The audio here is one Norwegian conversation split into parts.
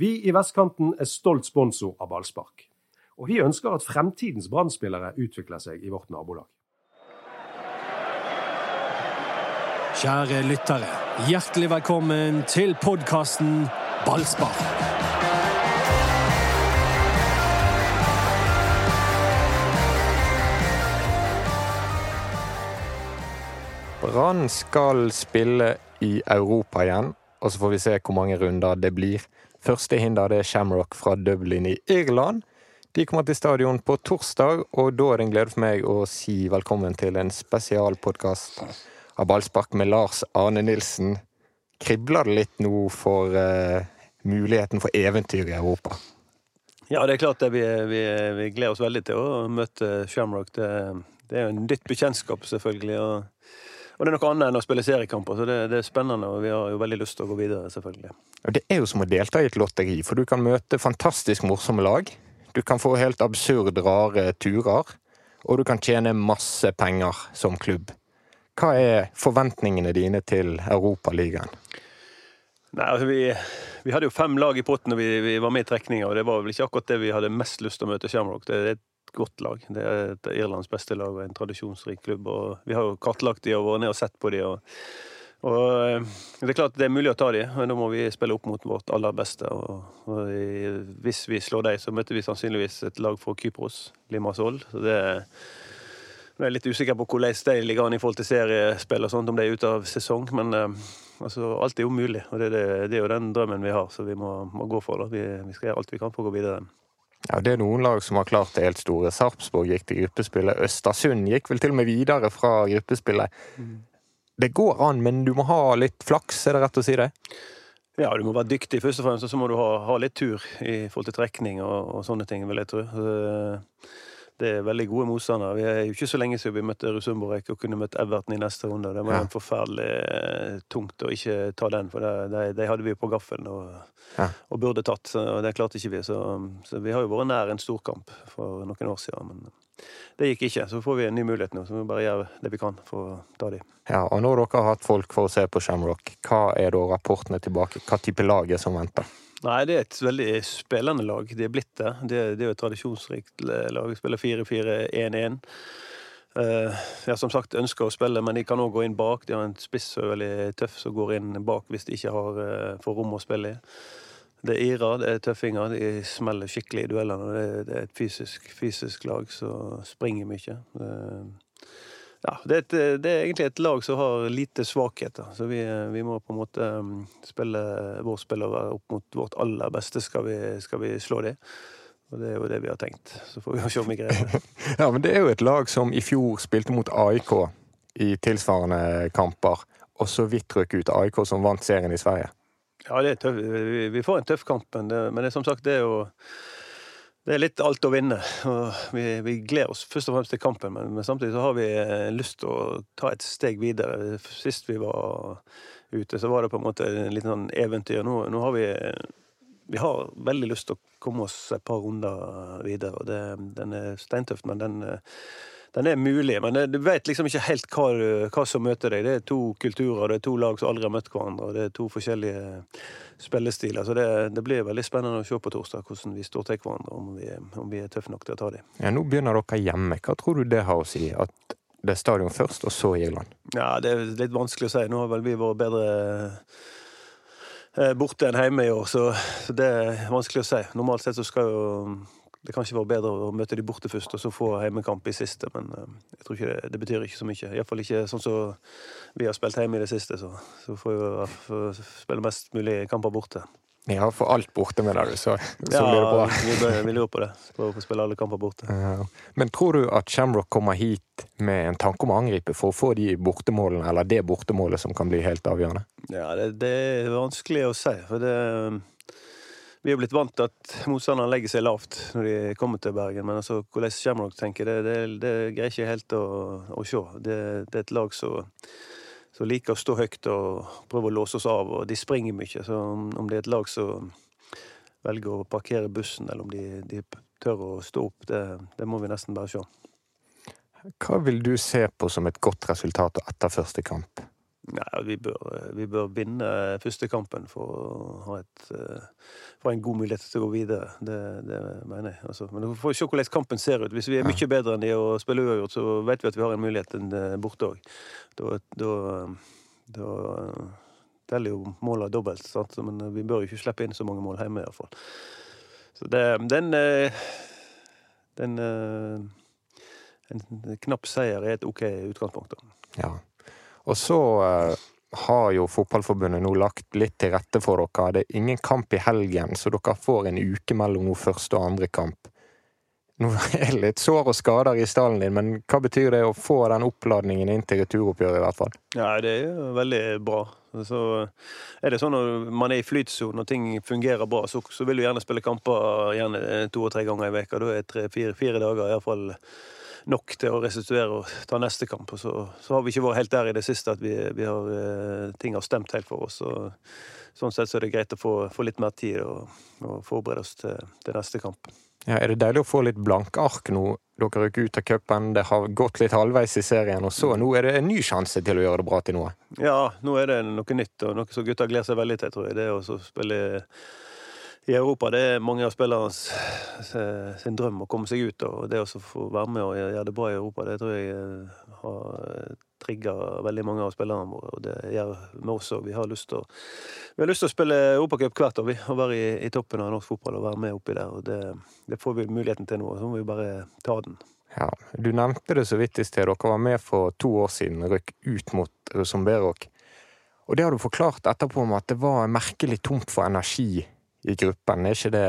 Vi i Vestkanten er stolt sponsor av ballspark. Og vi ønsker at fremtidens brann utvikler seg i vårt nabolag. Kjære lyttere, hjertelig velkommen til podkasten Ballspark. Brann skal spille i Europa igjen, og så får vi se hvor mange runder det blir. Første hinder det er Shamrock fra Dublin i Irland. De kommer til stadion på torsdag, og da er det en glede for meg å si velkommen til en spesialpodkast av ballspark med Lars Arne Nilsen. Kribler det litt nå for uh, muligheten for eventyr i Europa? Ja, det er klart det. Vi, vi, vi gleder oss veldig til å møte Shamrock. Det, det er jo en nytt bekjentskap, selvfølgelig. og og det er noe annet enn å spille seriekamper, så det, det, er spennende. Og vi har jo veldig lyst til å gå videre, selvfølgelig. Og det er jo som å delta i et lotteri, for du kan møte fantastisk morsomme lag. Du kan få helt absurd rare turer, og du kan tjene masse penger som klubb. Hva er forventningene dine til Europaligaen? Nei, altså vi, vi, hadde jo fem lag i potten da vi, vi, var med i trekninga, og det var vel ikke akkurat det vi hadde mest lyst til å møte Shamrock. Det er et godt lag. Det er et Irlands beste lag og en tradisjonsrik klubb. og Vi har jo kartlagt de og vært ned og sett på de. og, og eh, Det er klart det er mulig å ta de, men da må vi spille opp mot vårt aller beste. og, og Hvis vi slår de, så møter vi sannsynligvis et lag fra Kypros, Limassol. så det er jeg er litt usikker på hvordan de ligger an i forhold til seriespill, og sånt, om de er ute av sesong. Men uh, altså, alt er jo mulig, og det, det, det, er jo den drømmen vi har, så vi må, må gå for det. Vi, vi, skal gjøre alt vi kan for å gå videre. Ja, Det er noen lag som har klart det helt store. Sarpsborg gikk til gruppespillet. Østersund gikk vel til og med videre fra gruppespillet. Det går an, men du må ha litt flaks, er det rett å si det? Ja, du må være dyktig først og fremst, og så må du ha, ha litt tur i forhold til trekning og, og sånne ting, vil jeg tro. Det er veldig gode motstandere. Vi er jo ikke så lenge siden vi møtte Rusumborek og kunne møtt Everton i neste runde. Det var ja. forferdelig eh, tungt å ikke ta den, for de, de hadde vi på gaffelen og, ja. og, burde tatt. og Det klarte ikke vi. Så, så, vi har jo vært nær en storkamp for noen år siden. Men det gikk ikke. Så får vi en ny mulighet nå, så vi bare gjør det vi kan for å ta de. Ja, og når dere har hatt folk for å se på Shamrock, hva er da rapportene tilbake? Hva type lag er som venter? Nei, det er et veldig spillende lag. De er blitt det. Det, det er jo et tradisjonsrikt lag. De spiller 4-4-1-1. Uh, eh, jeg har som sagt ønsker å spille, men de kan òg gå inn bak. De har en spiss som er veldig tøff, som går inn bak hvis de ikke har, uh, får rom å spille i. Det er Ira, det er tøffinger. De smeller skikkelig i duellene. Det er et fysisk, fysisk lag som springer mye. Uh, ja, det er, et, det er, egentlig et lag som har lite svakheter. Så vi, vi må på en måte um, spille vår spillere opp mot vårt aller beste, skal vi, skal vi slå dem. Og det er jo det vi har tenkt. Så får vi se om vi greier det. ja, men det er jo et lag som i fjor spilte mot AIK i tilsvarende kamper, og så vidt røk ut AIK som vant serien i Sverige. Ja, det er tøff. Vi, vi får en tøff kamp, men det, men det er som sagt det er jo det er litt alt å vinne. og vi, vi, gleder oss først og fremst til kampen, men, men, samtidig så har vi eh, lyst til å ta et steg videre. Sist vi var ute, så var det på en måte en liten sånn eventyr. Nå, nå har vi vi har veldig lyst til å komme oss et par runder videre. og det, Den er steintøft, men den, den er mulig. Men du vet liksom ikke helt hva, hva, som møter deg. Det er to kulturer, det er to lag som aldri har møtt hverandre. og Det er to forskjellige spillestiler. Så det, det, blir veldig spennende å se på torsdag hvordan vi står til hverandre, om vi, om vi er tøffe nok til å ta dem. Ja, nå begynner dere hjemme. Hva tror du det har å si? At det er stadion først, og så Irland? Ja, Det er litt vanskelig å si. Nå har vel vi vært bedre eh, borte enn hjemme i år, så det er vanskelig å si. Normalt sett så skal jo det kan ikke være bedre å møte de borte først, og så få hjemmekamp i siste, men eh, jeg tror ikke det, det betyr ikke så mye. Iallfall ikke sånn som vi har spilt hjemme i det siste, så, så får vi spille mest mulig kamper borte. Ja, for alt borte, mener du, så, så ja, blir det bra. vi, vi lurer på det. Prøver å få spille alle kamper borte. Ja. Men tror du at Shamrock kommer hit med en tanke om å angripe for å få de bortemålene, eller det bortemålet som kan bli helt avgjørende? Ja, det, det er vanskelig å si. for det vi er blitt vant til at motstanderne legger seg lavt når de kommer til Bergen. Men altså, hvordan Shamrock tenker, det, det, det greier ikke helt å, å se. Det, det, er et lag som liker å stå høyt og prøve å låse oss av. og De springer mye. Så om det er et lag som velger å parkere bussen, eller om de, de tør å stå opp, det, det må vi nesten bare se. Hva vil du se på som et godt resultat etter første kamp? Nei, vi bør, vi bør vinne første kampen for å ha et, eh, for en god mulighet til å gå videre. Det, det mener jeg. Altså, men vi får se hvordan kampen ser ut. Hvis vi er mye bedre enn de å spille uavgjort, så vet vi at vi har en mulighet enn eh, borte òg. Da, da, da teller jo målene dobbelt, sant? men vi bør jo ikke slippe inn så mange mål hjemme, iallfall. Så det, den eh, Den En knapp seier er et OK utgangspunkt. da. Ja. Og så eh, har jo Fotballforbundet nå lagt litt til rette for dere. Det er ingen kamp i helgen, så dere får en uke mellom nå første og andre kamp. Nå er det litt sår og skader i stallen din, men hva betyr det å få den oppladningen inn til returoppgjøret, i hvert fall? Ja, det er jo veldig bra. Så er det sånn når man er i flytsonen og ting fungerer bra, så, så vil du gjerne spille kamper gjerne to og tre ganger i veka. Da er tre-fire fire dager iallfall nok til å restituere og ta neste kamp. Og så, så har vi ikke vært helt der i det siste at vi, vi har, eh, ting har stemt helt for oss. Og, sånn sett så er det greit å få, få litt mer tid og, og forberede oss til, til, neste kamp. Ja, Er det deilig å få litt blanke ark nå? Dere røk ut av cupen, det har gått litt halvveis i serien, og så nå er det en ny sjanse til å gjøre det bra til noe? Ja, nå er det noe nytt, og noe som gutta gleder seg veldig til, tror jeg. Det å spille i Europa. Det er mange av spillernes sin drøm å komme seg ut. Og det å få være med og gjøre det bra i Europa, det tror jeg eh, har trigga veldig mange av spillerne våre. Og det gjør vi også. Vi har lyst til å spille Europacup hvert år, vi. Og være i, i, toppen av norsk fotball og være med oppi der. Og det, det får vi muligheten til nå. Så må vi bare ta den. Ja, Du nevnte det så vidt i sted. Dere var med for to år siden, og røk ut mot Rosenberg. Og det har du forklart etterpå om at det var merkelig tomt for energi i gruppen. Er ikke det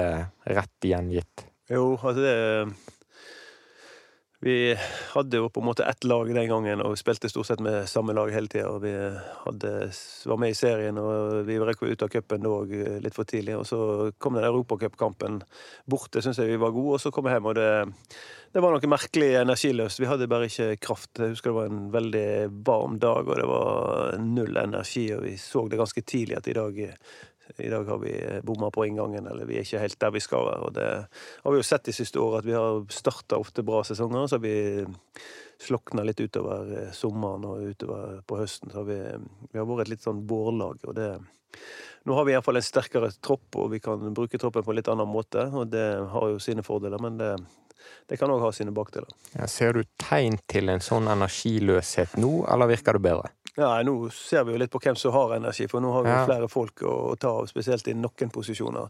rett gjengitt? Jo, altså det Vi hadde jo på en måte ett lag den gangen og spilte stort sett med samme lag hele tida. Vi hadde, var med i serien, og vi røk ut av cupen òg litt for tidlig. Og så kom den europacupkampen. Det syns jeg vi var gode, og så kom jeg hjem, og det, det var noe merkelig energiløst. Vi hadde bare ikke kraft. Jeg husker det var en veldig varm dag, og det var null energi, og vi så det ganske tidlig at i dag i dag har vi eh, bomma på inngangen, eller vi er ikke helt der vi skal være. Og det har vi jo sett de siste årene, at vi har starta ofte bra sesonger, så har vi slokna litt utover eh, sommeren og utover på høsten. Så har vi, vi har vært et litt sånn bårlag, og det nå har vi iallfall en sterkere tropp, og vi kan bruke troppen på en litt annen måte. og Det har jo sine fordeler, men det, det kan òg ha sine bakdeler. Ja, ser du tegn til en sånn energiløshet nå, eller virker det bedre? Nei, Nå ser vi jo litt på hvem som har energi, for nå har vi ja. flere folk å, ta av, spesielt i noen posisjoner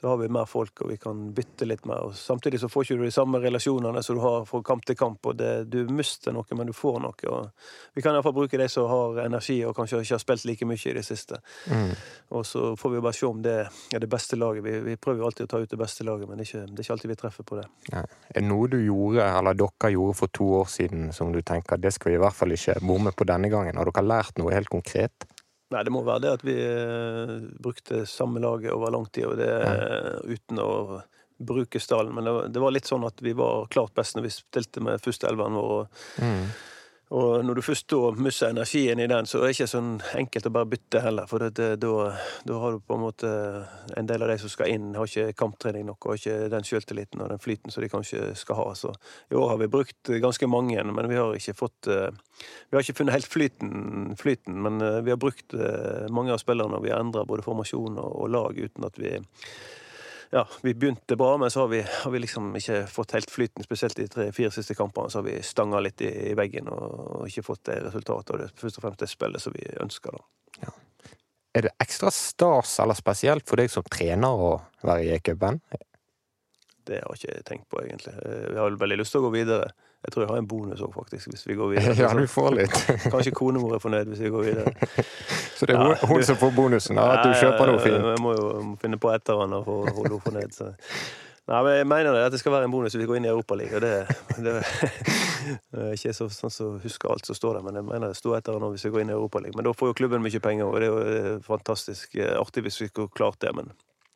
så har vi mer folk, og vi kan bytte litt mer. Og samtidig så får ikke du de samme relasjonene som du har fra kamp til kamp. og det, Du mister noe, men du får noe. og Vi kan iallfall bruke de som har energi og kanskje ikke har spilt like mye i det siste. Mm. Og så får vi bare se om det er det beste laget. Vi, vi prøver jo alltid å ta ut det beste laget, men det er ikke, det er ikke alltid vi treffer på det. Ja. Er det noe du gjorde, eller dere gjorde for to år siden som du tenker det skal vi i hvert fall ikke bomme på denne gangen? Har dere lært noe helt konkret? Nei, det må være det at vi uh, brukte samme laget over lang tid, og det ja. uten å bruke stallen. Men det, det, var litt sånn at vi var klart best når vi stilte med første elveren vår. Og, mm. Og når du først da mister energien i den, så er det ikke sånn enkelt å bare bytte heller. For da har du på en måte En del av de som skal inn, har ikke kamptrening nok og ikke den selvtilliten og den flyten som de kanskje skal ha. Så i år har vi brukt ganske mange, men vi har ikke fått eh, Vi har ikke funnet helt flyten, flyten men eh, vi har brukt eh, mange av spillerne, og vi har endra både formasjon og lag uten at vi ja, vi begynte bra, men så har vi, har vi liksom ikke fått helt flyten. Spesielt de tre-fire siste kampene så har vi stanga litt i, i veggen og, ikke fått det resultatet og det, først og fremst det spillet som vi ønsker. da. Ja. Er det ekstra stas eller spesielt for deg som trener å være i E-cupen? Det har jeg ikke tenkt på, egentlig. Vi har veldig lyst til å gå videre. Jeg tror jeg har en bonus òg, faktisk, hvis vi går videre. Ja, du får litt. Kanskje konemor er fornøyd hvis vi går videre. Så det er hun, du... som får bonusen? At du kjøper noe fint? Jeg må jo finne på et eller annet for å holde henne fornøyd. Så. Nei, men Jeg mener det, at det skal være en bonus hvis vi går inn i Europaligaen. Det, det, det er ikke så, sånn som husker alt som står der, men jeg mener det står eller annet hvis vi går inn i Europaligaen. Men da får jo klubben mye penger, og det er jo eh, fantastisk eh, artig hvis vi skulle klart det. men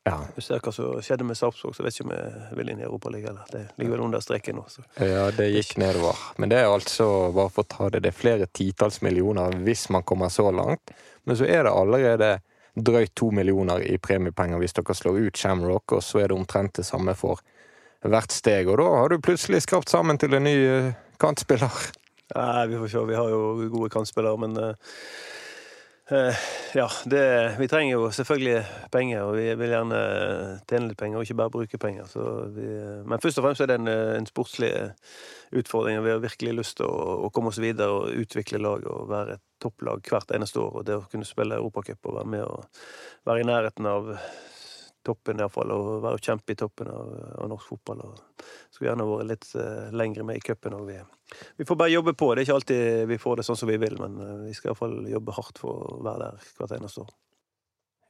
ja. Du ser hva som skjedde med Sarpsborg, så vet ikke om jeg vil inn i Europaligaen. Det ligger vel under streken nå. Så. Ja, det gikk nedover. Men det er altså, bare for å ta det, det er flere titalls millioner hvis man kommer så langt. Men så er det allerede drøyt to millioner i premiepenger hvis dere slår ut Shamrock, og så er det omtrent det samme for hvert steg. Og da har du plutselig skrapt sammen til en ny eh, kantspiller. Nei, vi får se. Vi har jo gode kantspillere, men Eh, ja, det, vi trenger jo selvfølgelig penger, og vi vil gjerne tjene litt penger, og ikke bare bruke penger. Vi, men først og fremst er det en, en sportslig utfordring. Vi har virkelig lyst til å, å, komme oss videre og utvikle laget og være et topplag hvert eneste år. Og det å kunne spille Europacup og være med og være i nærheten av toppen, iallfall. Og være og kjempe i toppen av, av norsk fotball. Og skulle gjerne vært litt uh, lengre med i cupen. Vi, vi, får bare jobbe på. Det er ikke alltid vi får det sånn som vi vil, men uh, vi skal iallfall jobbe hardt for å være der hvert eneste år.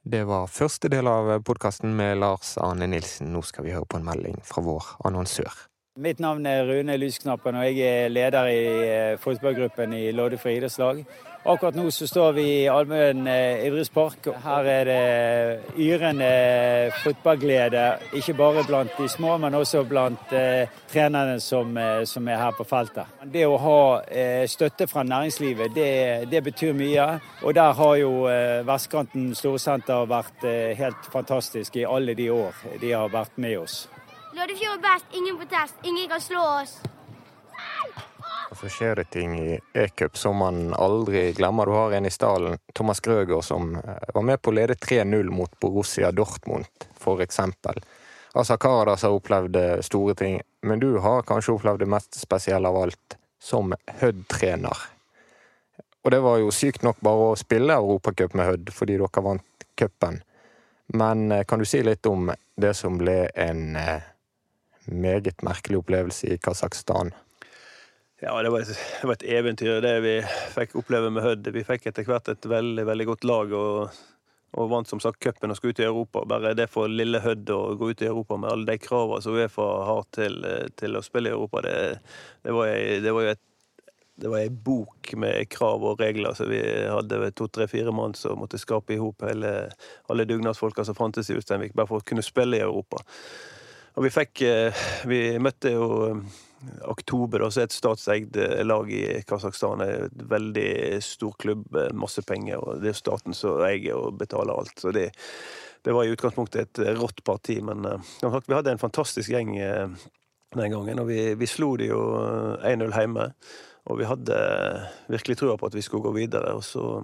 Det var første del av podkasten med Lars Arne Nilsen. Nå skal vi høre på en melding fra vår annonsør. Mitt navn er Rune Lysknappen, og jeg er leder i eh, fotballgruppen i Loddefri idrettslag. Akkurat nå så står vi i Almøen eh, idrettspark. Her er det yrende fotballglede, ikke bare blant de små, men også blant eh, trenerne som, eh, som, er her på feltet. Det å ha eh, støtte fra næringslivet, det, det, betyr mye. Og der har jo eh, Vestkanten Storsenter vært eh, helt fantastisk i alle de år de har vært med oss. Loddefjord er best, ingen protest, ingen kan slå oss. Og så skjer det ting i e-cup som man aldri glemmer. Du har en i stallen, Thomas Grøger, som eh, var med på å lede 3-0 mot Borussia Dortmund, eksempel. Altså Karadas har opplevd eh, store ting, men du har kanskje opplevd det mest spesielle av alt som Hødd-trener. Og det var jo sykt nok bare å spille Europacup med Hødd, fordi dere vant cupen. Men eh, kan du si litt om det som ble en meget merkelig opplevelse i Kasakhstan? Ja, det var, et, det var, et, eventyr, det vi fikk oppleve med Hødd. Vi fikk etter hvert et veldig veldig godt lag og, og vant som sagt cupen og skulle ut i Europa. Bare det for lille Hødd å gå ut i Europa med alle de kravene som Uefa har til, til, å spille i Europa, det, det var, det var jo et det var ei bok med krav og regler, så vi hadde to, tre, fire mann som måtte skape i hop alle dugnadsfolka som fantes i Ulsteinvik, bare for å kunne spille i Europa. Og vi fikk eh, Vi møtte jo Oktober, også et statseid eh, lag i Kasakhstan. Et veldig stor klubb, masse penger, og det er staten som eier og betaler alt. Så det, det var i utgangspunktet et eh, rått parti, men vi hadde en fantastisk gjeng den gangen. Og vi, vi slo de jo 1-0 hjemme. Og vi hadde virkelig trua på at vi skulle gå videre. Og så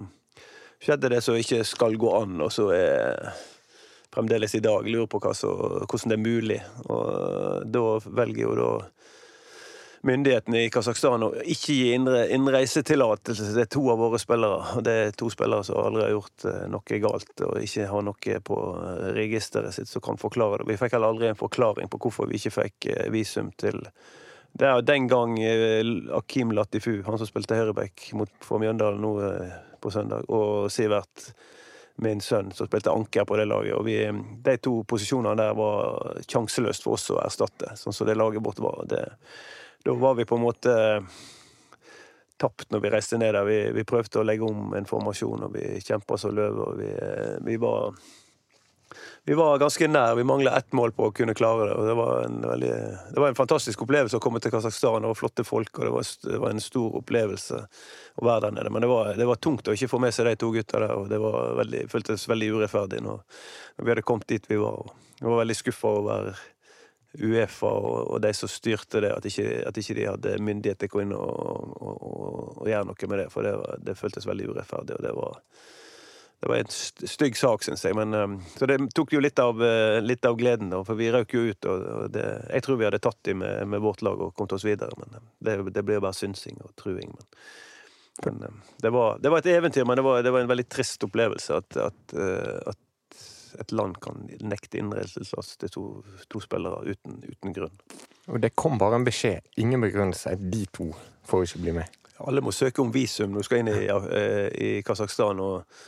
skjedde det som ikke skal gå an, og så er fremdeles i dag lurer på så, hvordan det er mulig. Og da velger jo da myndighetene i Kasakhstan å ikke gi innreisetillatelse Det er to av våre spillere. Og det er to spillere som aldri har gjort eh, noe galt og ikke har noe på eh, registeret sitt som kan forklare det. Vi fikk heller aldri en forklaring på hvorfor vi ikke fikk eh, visum til Det er den gang Akim Latifu, han som spilte høyreback for Mjøndalen nå på søndag, og Sivert min sønn som spilte anker på det laget. Og vi, de to posisjonene der var sjanseløst for oss å erstatte, sånn som det laget vårt var. Det, da var vi på en måte tapt når vi reiste ned der. Vi, vi prøvde å legge om en formasjon, og vi kjempa som løver. Vi, vi, var, vi var ganske nær. Vi mangla ett mål på å kunne klare det. det var, veldig, det var en fantastisk opplevelse å komme til Kasakhstan. Det var flotte folk, og det var, det var en stor opplevelse å være der nede. Men det var, det var, tungt å ikke få med seg de to gutta der, og det veldig, føltes veldig urettferdig når, vi hadde kommet dit vi var. Jeg var veldig skuffa over Uefa og, og, de som styrte det, at ikke, at ikke de hadde myndighet til å gå inn og, og, og, gjøre noe med det. For det, det føltes veldig urettferdig, og det var, det var en stygg sak, syns jeg. Men, um, så det tok jo litt av, uh, litt av gleden, da, for vi røk jo ut. Og, det, jeg tror vi hadde tatt dem med, med, vårt lag og kommet oss videre, men um, det, det blir bare synsing og truing. Men, men um, det, var, det, var, et eventyr, men det var, det var en veldig trist opplevelse at, at, uh, at et land kan nekte innreiselass til to, to, spillere uten, uten, grunn. Og det kom bare en beskjed, ingen begrunnelse. De to får ikke bli med. Alle må søke om visum når du skal inn i, eh, i Kasakhstan, og,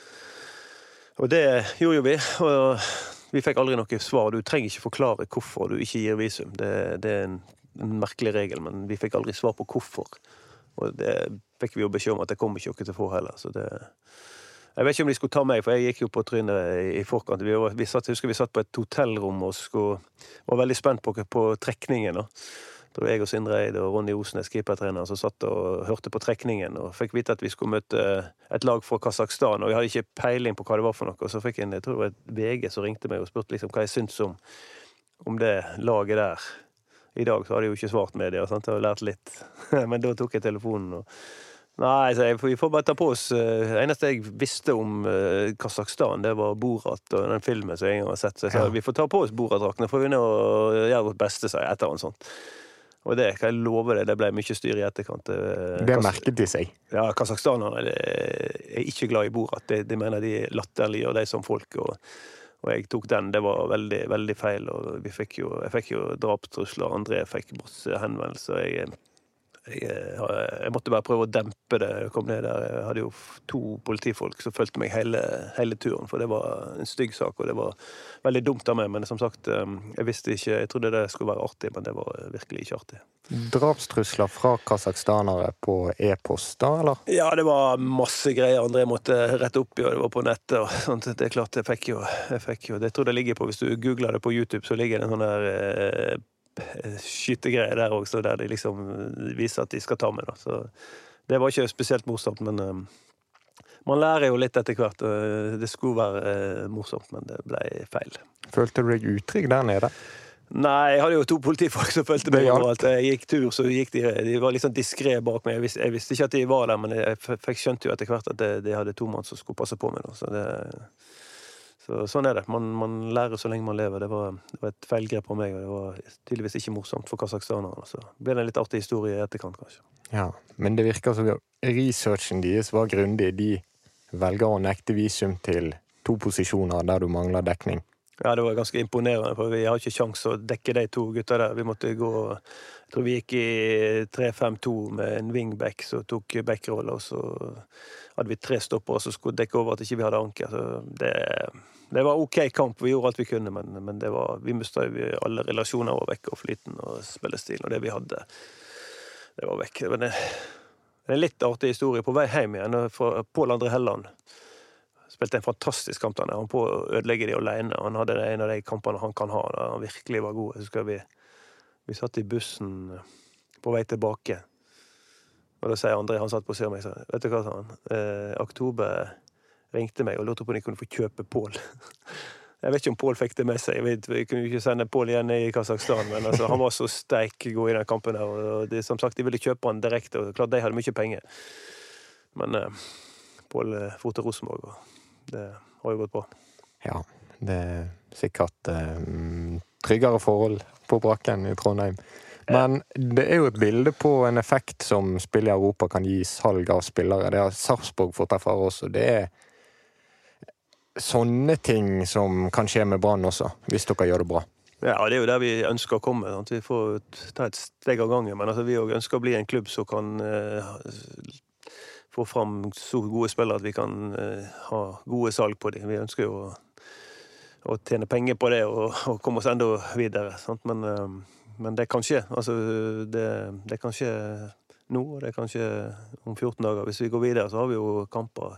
og, det gjorde jo vi. Og vi fikk aldri noe svar. Du trenger ikke forklare hvorfor du ikke gir visum. Det, det er en, en merkelig regel, men vi fikk aldri svar på hvorfor. Og det fikk vi jo beskjed om at det kom ikke dere til å få heller. så det jeg vet ikke om de skulle ta meg, for jeg gikk jo på trynet i forkant. Vi, var, vi satt, husker vi satt på et hotellrom og skulle, var veldig spent på, på trekningen. Da. Var jeg og Sindre Eid og Ronny Osnes, keepertreneren, som satt og hørte på trekningen. Og fikk vite at vi skulle møte et lag fra Kasakhstan, og vi hadde ikke peiling på hva det var for noe. Og så fikk jeg en, jeg tror det var et VG som ringte meg og spurte liksom hva jeg syntes om, om det laget der. I dag så hadde jeg jo ikke svart media, sant? jeg har lært litt. Men da tok jeg telefonen og Nei, så jeg, vi får bare ta på oss eh, Det eneste jeg visste om uh, Kasakhstan, det var Borat og den filmen som jeg en gang har sett. Så jeg sa Ja. vi får ta på oss Borat-draktene, får vi nå gjøre vårt beste, sa jeg, et eller annet sånt. Og det kan jeg love deg, det ble mye styr i etterkant. eh, Det merket de seg. Ja, kasakhstanerne er er ikke glad i Borat. De, de mener de latterliggjør de som folk. Og, og jeg tok den. Det var veldig, veldig feil. Og vi fikk jo, jeg fikk jo drapstrusler. André fikk masse henvendelser. Jeg, jeg, måtte bare prøve å dempe det. Jeg kom ned der. Jeg hadde jo to politifolk som fulgte meg hele, hele turen, for det var en stygg sak. Og det var veldig dumt av meg, men som sagt, eh, jeg visste ikke Jeg trodde det skulle være artig, men det var virkelig ikke artig. Drapstrusler fra kasakhstanere på e-post, da, eller? Ja, det var masse greier André måtte rette opp i, og det var på nettet. og sånt. Det er klart, jeg fikk jo, jeg fikk jo Det tror jeg det ligger på Hvis du googler det på YouTube, så ligger det en sånn der eh, der også, der de liksom viser at de skal ta meg. Da. Så det var ikke spesielt morsomt, men eh, man lærer jo litt etter hvert. og Det skulle være eh, morsomt, men det ble feil. Følte du deg utrygg der nede? Nei, jeg hadde jo to politifolk som fulgte meg overalt. Jeg gikk tur, så gikk de De var litt sånn diskré bak meg. Jeg visste, jeg visste ikke at de var der, men jeg fikk skjønte jo etter hvert at de, de hadde to mann som skulle passe på meg. Da. Så, det, så sånn er det. Man, man lærer så lenge man lever. Det var, det var et feilgrep av meg, og det var tydeligvis ikke morsomt for kasakhstanerne. Så ble det en litt artig historie i etterkant, kanskje. Ja, men det virker som researchen deres var grundig. De velger å nekte visum til to posisjoner der du mangler dekning. Ja, det var ganske imponerende, for vi har ikke kjangs å dekke de to gutta der. Vi måtte gå Jeg tror vi gikk i 3-5-2 med en wingback som tok backrolla, og så hadde vi tre stoppere som skulle dekke over at ikke vi hadde anker. Så det, det var OK kamp. Vi gjorde alt vi kunne, men, men var, vi mista alle relasjoner var vekk, og flyten og spillestilen og det vi hadde, det var vekk. Det det en, en litt artig historie på vei hjem igjen fra Pål André Helland spilte en fantastisk kamp. Han på å ødelegge de alene. Han hadde en av de kampene han kan ha, Da han virkelig var god. Jeg husker vi, vi satt i bussen på vei tilbake, og da sier André, han satt på siden av meg, sa vet du hva, sa han, eh, Oktober ringte meg og lurte på om de kunne få kjøpe Pål. Jeg vet ikke om Pål fikk det med seg. Jeg vet, jeg kunne ikke sende Pål igjen i Kasakhstan, men altså, han var så steik god i den kampen. der, og det, Som sagt, de ville kjøpe han direkte, og klart de hadde mye penger. Men eh, Pål eh, for til Rosenborg, og det har jo gått bra. Ja, det er sikkert eh, tryggere forhold på brakken i Trondheim. Men det er jo et bilde på en effekt som spill i Europa kan gi salg av spillere. Det har Sarpsborg fått erfare også. Det er sånne ting som kan skje med Brann også, hvis dere gjør det bra. Ja, det er jo der vi ønsker å komme. Sant? Vi får ta et steg av gangen. Men altså, vi òg ønsker å bli en klubb som kan eh, få fram så gode spillere at vi kan eh, ha gode salg på dem. Vi ønsker jo å, å tjene penger på det og, og komme oss enda videre. Men, eh, men det kan skje. Altså, det, det kan skje nå, og det kan skje om 14 dager. Hvis vi går videre, så har vi jo kamper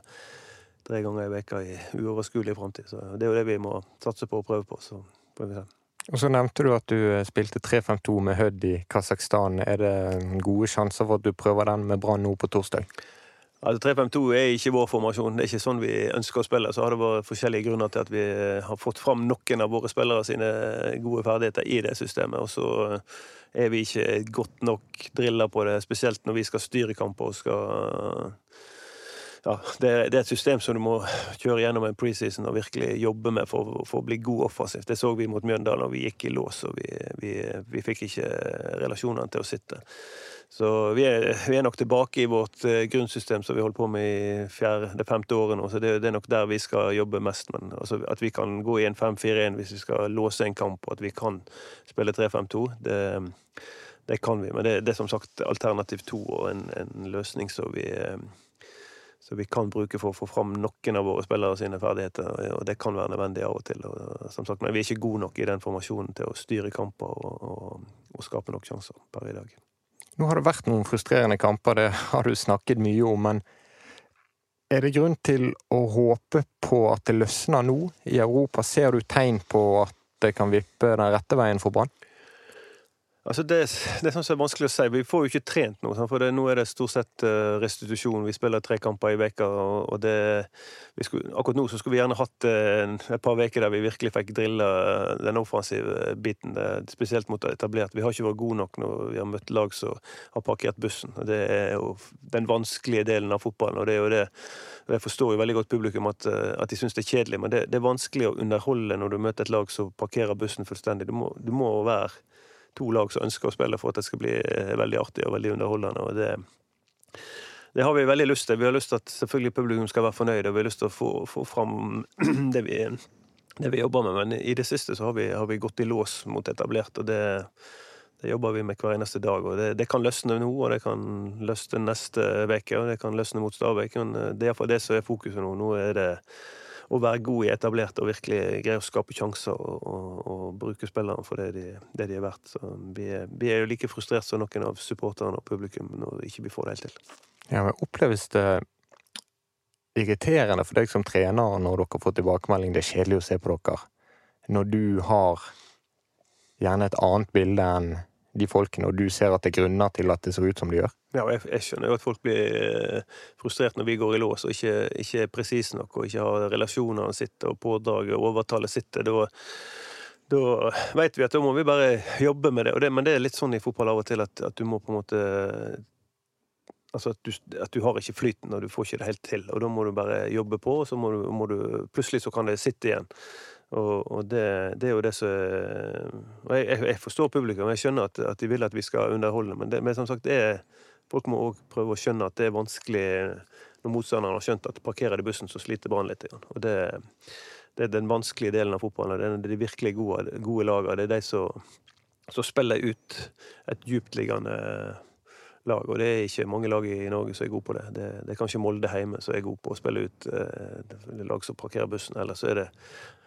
tre ganger i veka i uoverskuelig framtid. Så det er jo det vi må satse på og prøve på. Så prøver vi det. Og så nevnte du at du eh, spilte 3-5-2 med Hødd i Kasakhstan. Er det gode sjanser for at du prøver den med Brann nå på torsdag? Altså 3-5-2 er ikke vår formasjon. Det er ikke sånn vi ønsker å spille. Så har det vært forskjellige grunner til at vi har fått fram noen av våre spillere sine gode ferdigheter i det systemet. Og så er vi ikke godt nok drilla på det, spesielt når vi skal styre kamper og skal ja, det, det er et system som du må kjøre gjennom en preseason og virkelig jobbe med for, for å bli god offensivt. Det så vi mot Mjøndalen, og vi gikk i lås, og vi, vi, vi fikk ikke relasjonene til å sitte. Så vi er, vi er nok tilbake i vårt eh, grunnsystem som vi holder på med i fjerde, det femte året nå. Så det, det er nok der vi skal jobbe mest. Men altså, at vi kan gå i en 5-4-1 hvis vi skal låse en kamp, og at vi kan spille 3-5-2, det, det kan vi. Men det, det er som sagt alternativ to og en, en løsning som vi så vi kan bruke for å få fram noen av våre spillere sine ferdigheter. og Det kan være nødvendig av og til. Og, som sagt, men vi er ikke gode nok i den formasjonen til å styre kamper og, og, og skape nok sjanser per i dag. Nå har det vært noen frustrerende kamper, det har du snakket mye om, men er det grunn til å håpe på at det løsner nå i Europa? Ser du tegn på at det kan vippe den rette veien for Brann? Altså det, det er sånn som er vanskelig å si. Vi får jo ikke trent noe. For det, nå er det stort sett uh, restitusjon. Vi spiller tre kamper i veka, og, det, Akkurat nå så skulle vi gjerne hatt uh, et par uker der vi virkelig fikk drilla den offensive biten. Spesielt mot etablert. Vi har ikke vært gode nok når vi har møtt lag som har parkert bussen. Det er jo den vanskelige delen av fotballen. og det er jo det jeg forstår jo veldig godt publikum at, eh, at de syns det er kjedelig, men det, er vanskelig å underholde når du møter et lag som parkerer bussen fullstendig. Du må, du må være to lag som ønsker å spille for at det skal bli eh, veldig artig og veldig underholdende. og det det har vi veldig lyst til. Vi har lyst til at selvfølgelig publikum skal være fornøyd, og vi har lyst til å få, få fram det vi, det vi, jobber med. Men i det siste så har vi, har vi gått i lås mot etablert, og det, det jobber vi med hver eneste dag. og Det, det kan løsne nå, og det kan løsne neste uke, og det kan løsne mot Stabæk. Det er iallfall det som er fokuset nå. Nå er det å være god i etablert og virkelig greie å skape sjanser og, og, og bruke spillerne for det de, det de er verdt. Så vi er, vi er, jo like frustrert som noen av supporterne og publikum når ikke vi får det helt til. Ja, men Oppleves det irriterende for deg som trener når dere får tilbakemelding det er kjedelig å se på dere, når du har gjerne et annet bilde enn de folkene, og du ser at det er grunner til at det ser ut som det gjør? Ja, jeg, jeg skjønner jo at folk blir eh, frustrert når vi går i lås og ikke, ikke er presise nok, og ikke har relasjonene sitt og pådraget og overtallet sitt. Da, da vet vi at da må vi bare jobbe med det. det. Men det er litt sånn i fotball av og til at, at du må på en måte Altså at du, at du, har ikke flyten, og du får ikke det helt til. Og da må du bare jobbe på, og så må du, må du Plutselig så kan det sitte igjen. Og, og det, det, er jo det som Og jeg, jeg, forstår publikum, jeg skjønner at, at, de vil at vi skal underholde, men, det, men som sagt, er, folk må òg prøve å skjønne at det er vanskelig når motstanderen har skjønt at parkerer de bussen, så sliter Brann litt. Og det, det, er den vanskelige delen av fotballen. Det er de virkelig gode, gode lagene. Det er de som, som spiller ut et djuptliggende lag. Og det er ikke mange lag i Norge som er gode på det. Det, det er kanskje Molde hjemme som er gode på å spille ut eh, lag som parkerer bussen. Eller så er det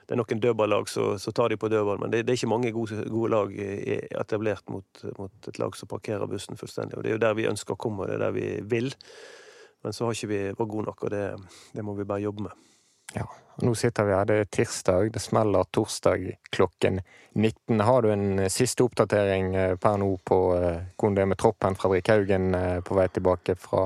det er noen dødballag som tar de på dødball, men det, det, er ikke mange gode, gode lag etablert mot, mot, et lag som parkerer bussen fullstendig. Og Det er jo der vi ønsker å komme, og det er der vi vil. Men så har ikke vi vært gode nok, og det, det må vi bare jobbe med. Ja, Nå sitter vi her, det er tirsdag, det smeller torsdag klokken 19. Har du en siste oppdatering eh, per nå på eh, hvordan det er med troppen? Fredrik Haugen eh, på vei tilbake fra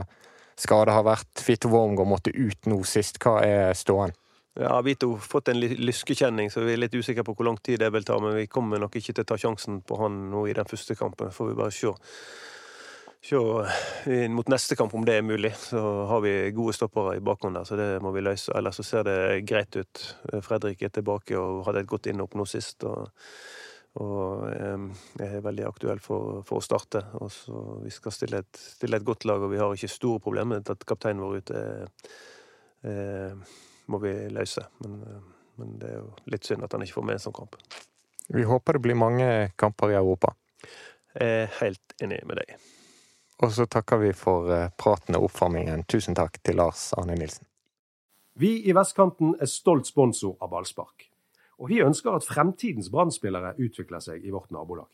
skade har vært. Vito Wormgård måtte ut nå sist. Hva er ståen? Ja, Vito har fått en lyskekjenning, så vi er litt usikre på hvor lang tid det vil ta. Men vi kommer nok ikke til å ta sjansen på han nå i den første kampen. Får vi bare se. Se mot neste kamp om det er mulig. Så har vi gode stoppere i bakhånd der, så det må vi løse. Ellers så ser det greit ut. Fredrik er tilbake og hadde et godt innhopp nå sist. og og er veldig aktuell for, for, å starte. Og så Vi skal stille et, stille et, godt lag, og vi har ikke store problemer med at kapteinen vår ute er, er må vi løse. Men, eh, men, det er jo litt synd at han ikke får med en sånn kamp. Vi håper det blir mange kamper i Europa. Jeg er helt enig med deg. Og så takker vi for eh, praten og oppvarmingen. Tusen takk til Lars Arne Nilsen. Vi i Vestkanten er stolt sponsor av ballspark. Og vi ønsker at fremtidens brann utvikler seg i vårt nabolag.